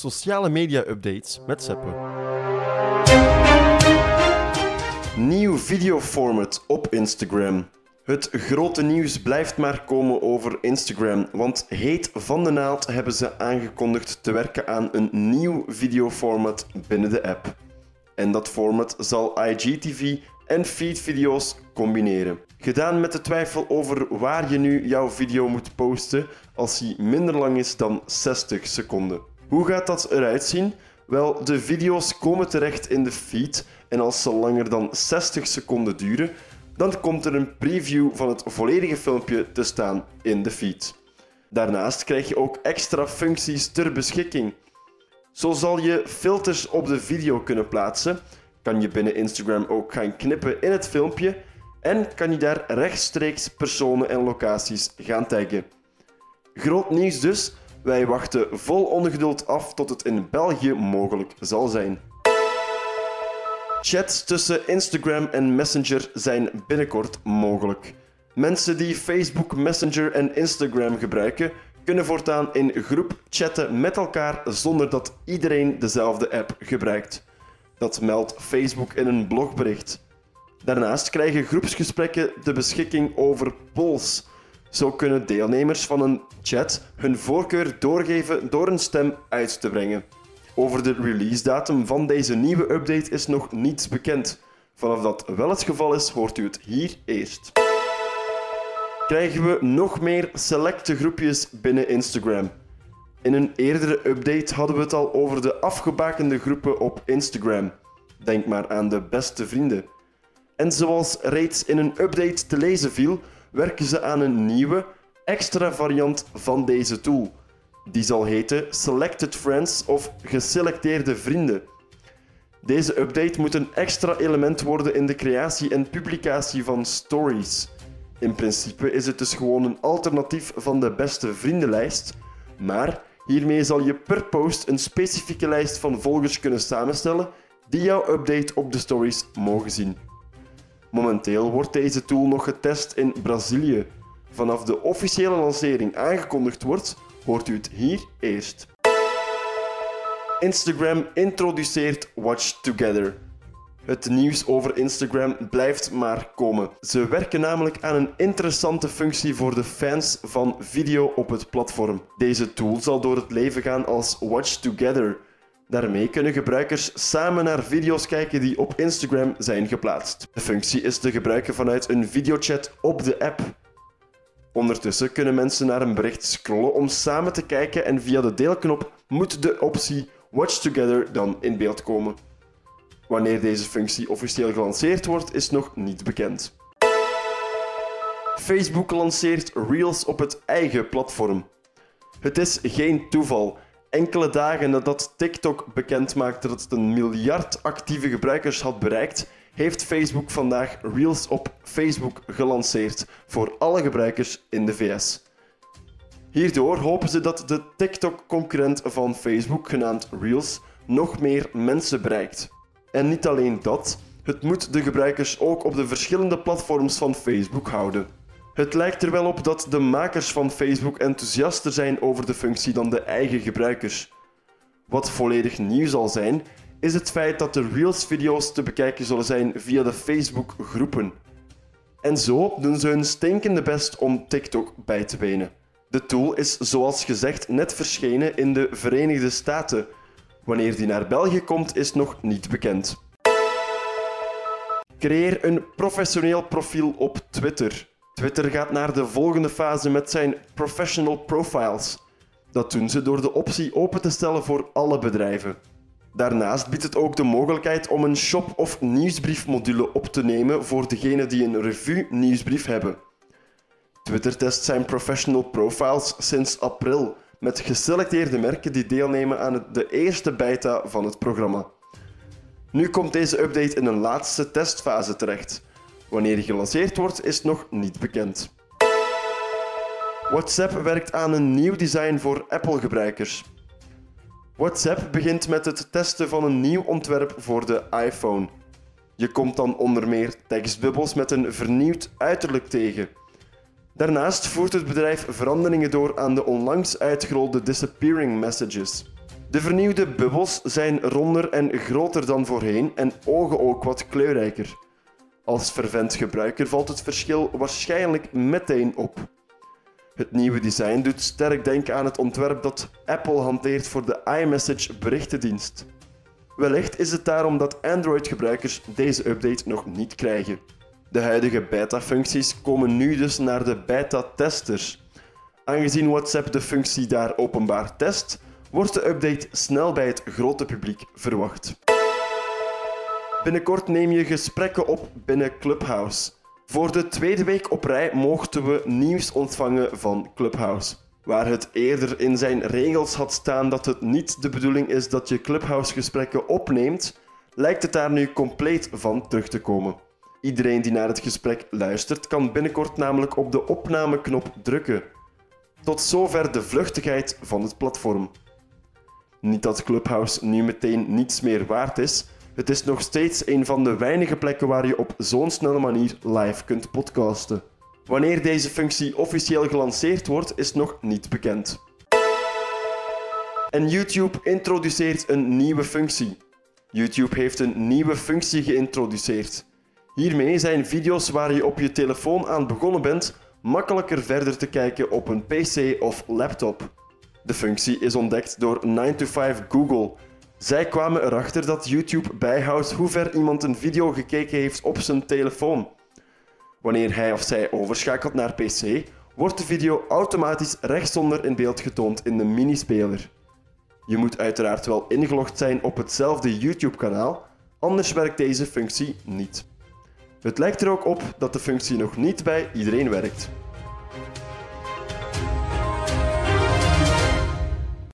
sociale media updates met Seppe. Nieuw videoformat op Instagram. Het grote nieuws blijft maar komen over Instagram, want Heet van de Naald hebben ze aangekondigd te werken aan een nieuw videoformat binnen de app. En dat format zal IGTV en feedvideo's combineren. Gedaan met de twijfel over waar je nu jouw video moet posten als die minder lang is dan 60 seconden. Hoe gaat dat eruit zien? Wel, de video's komen terecht in de feed en als ze langer dan 60 seconden duren, dan komt er een preview van het volledige filmpje te staan in de feed. Daarnaast krijg je ook extra functies ter beschikking. Zo zal je filters op de video kunnen plaatsen, kan je binnen Instagram ook gaan knippen in het filmpje en kan je daar rechtstreeks personen en locaties gaan taggen. Groot nieuws dus, wij wachten vol ongeduld af tot het in België mogelijk zal zijn. Chats tussen Instagram en Messenger zijn binnenkort mogelijk. Mensen die Facebook Messenger en Instagram gebruiken, kunnen voortaan in groep chatten met elkaar zonder dat iedereen dezelfde app gebruikt. Dat meldt Facebook in een blogbericht. Daarnaast krijgen groepsgesprekken de beschikking over polls. Zo kunnen deelnemers van een chat hun voorkeur doorgeven door een stem uit te brengen. Over de release datum van deze nieuwe update is nog niets bekend. Vanaf dat wel het geval is, hoort u het hier eerst. Krijgen we nog meer selecte groepjes binnen Instagram? In een eerdere update hadden we het al over de afgebakende groepen op Instagram. Denk maar aan de beste vrienden. En zoals reeds in een update te lezen viel, werken ze aan een nieuwe, extra variant van deze tool. Die zal heten Selected Friends of Geselecteerde Vrienden. Deze update moet een extra element worden in de creatie en publicatie van stories. In principe is het dus gewoon een alternatief van de beste vriendenlijst, maar hiermee zal je per post een specifieke lijst van volgers kunnen samenstellen die jouw update op de stories mogen zien. Momenteel wordt deze tool nog getest in Brazilië. Vanaf de officiële lancering aangekondigd wordt, hoort u het hier eerst. Instagram introduceert Watch Together. Het nieuws over Instagram blijft maar komen. Ze werken namelijk aan een interessante functie voor de fans van video op het platform. Deze tool zal door het leven gaan als Watch Together. Daarmee kunnen gebruikers samen naar video's kijken die op Instagram zijn geplaatst. De functie is te gebruiken vanuit een videochat op de app. Ondertussen kunnen mensen naar een bericht scrollen om samen te kijken en via de deelknop moet de optie Watch Together dan in beeld komen. Wanneer deze functie officieel gelanceerd wordt, is nog niet bekend. Facebook lanceert Reels op het eigen platform. Het is geen toeval. Enkele dagen nadat TikTok bekend maakte dat het een miljard actieve gebruikers had bereikt, heeft Facebook vandaag Reels op Facebook gelanceerd voor alle gebruikers in de VS. Hierdoor hopen ze dat de TikTok-concurrent van Facebook, genaamd Reels, nog meer mensen bereikt. En niet alleen dat, het moet de gebruikers ook op de verschillende platforms van Facebook houden. Het lijkt er wel op dat de makers van Facebook enthousiaster zijn over de functie dan de eigen gebruikers. Wat volledig nieuw zal zijn, is het feit dat de Reels-video's te bekijken zullen zijn via de Facebook-groepen. En zo doen ze hun stinkende best om TikTok bij te benen. De tool is zoals gezegd net verschenen in de Verenigde Staten. Wanneer die naar België komt, is nog niet bekend. Creëer een professioneel profiel op Twitter. Twitter gaat naar de volgende fase met zijn professional profiles. Dat doen ze door de optie open te stellen voor alle bedrijven. Daarnaast biedt het ook de mogelijkheid om een shop- of nieuwsbriefmodule op te nemen voor degenen die een review-nieuwsbrief hebben. Twitter test zijn professional profiles sinds april met geselecteerde merken die deelnemen aan de eerste beta van het programma. Nu komt deze update in een laatste testfase terecht. Wanneer die gelanceerd wordt, is nog niet bekend. WhatsApp werkt aan een nieuw design voor Apple-gebruikers. WhatsApp begint met het testen van een nieuw ontwerp voor de iPhone. Je komt dan onder meer tekstbubbels met een vernieuwd uiterlijk tegen. Daarnaast voert het bedrijf veranderingen door aan de onlangs uitgerolde disappearing messages. De vernieuwde bubbels zijn ronder en groter dan voorheen en ogen ook wat kleurrijker. Als fervent gebruiker valt het verschil waarschijnlijk meteen op. Het nieuwe design doet sterk denken aan het ontwerp dat Apple hanteert voor de iMessage berichtendienst. Wellicht is het daarom dat Android-gebruikers deze update nog niet krijgen. De huidige beta-functies komen nu dus naar de beta-testers. Aangezien WhatsApp de functie daar openbaar test, wordt de update snel bij het grote publiek verwacht. Binnenkort neem je gesprekken op binnen Clubhouse. Voor de tweede week op rij mochten we nieuws ontvangen van Clubhouse. Waar het eerder in zijn regels had staan dat het niet de bedoeling is dat je Clubhouse-gesprekken opneemt, lijkt het daar nu compleet van terug te komen. Iedereen die naar het gesprek luistert, kan binnenkort namelijk op de opnameknop drukken. Tot zover de vluchtigheid van het platform. Niet dat Clubhouse nu meteen niets meer waard is, het is nog steeds een van de weinige plekken waar je op zo'n snelle manier live kunt podcasten. Wanneer deze functie officieel gelanceerd wordt, is nog niet bekend. En YouTube introduceert een nieuwe functie. YouTube heeft een nieuwe functie geïntroduceerd. Hiermee zijn video's waar je op je telefoon aan begonnen bent makkelijker verder te kijken op een PC of laptop. De functie is ontdekt door 9to5 Google. Zij kwamen erachter dat YouTube bijhoudt hoe ver iemand een video gekeken heeft op zijn telefoon. Wanneer hij of zij overschakelt naar PC, wordt de video automatisch rechtsonder in beeld getoond in de minispeler. Je moet uiteraard wel ingelogd zijn op hetzelfde YouTube-kanaal, anders werkt deze functie niet. Het lijkt er ook op dat de functie nog niet bij iedereen werkt.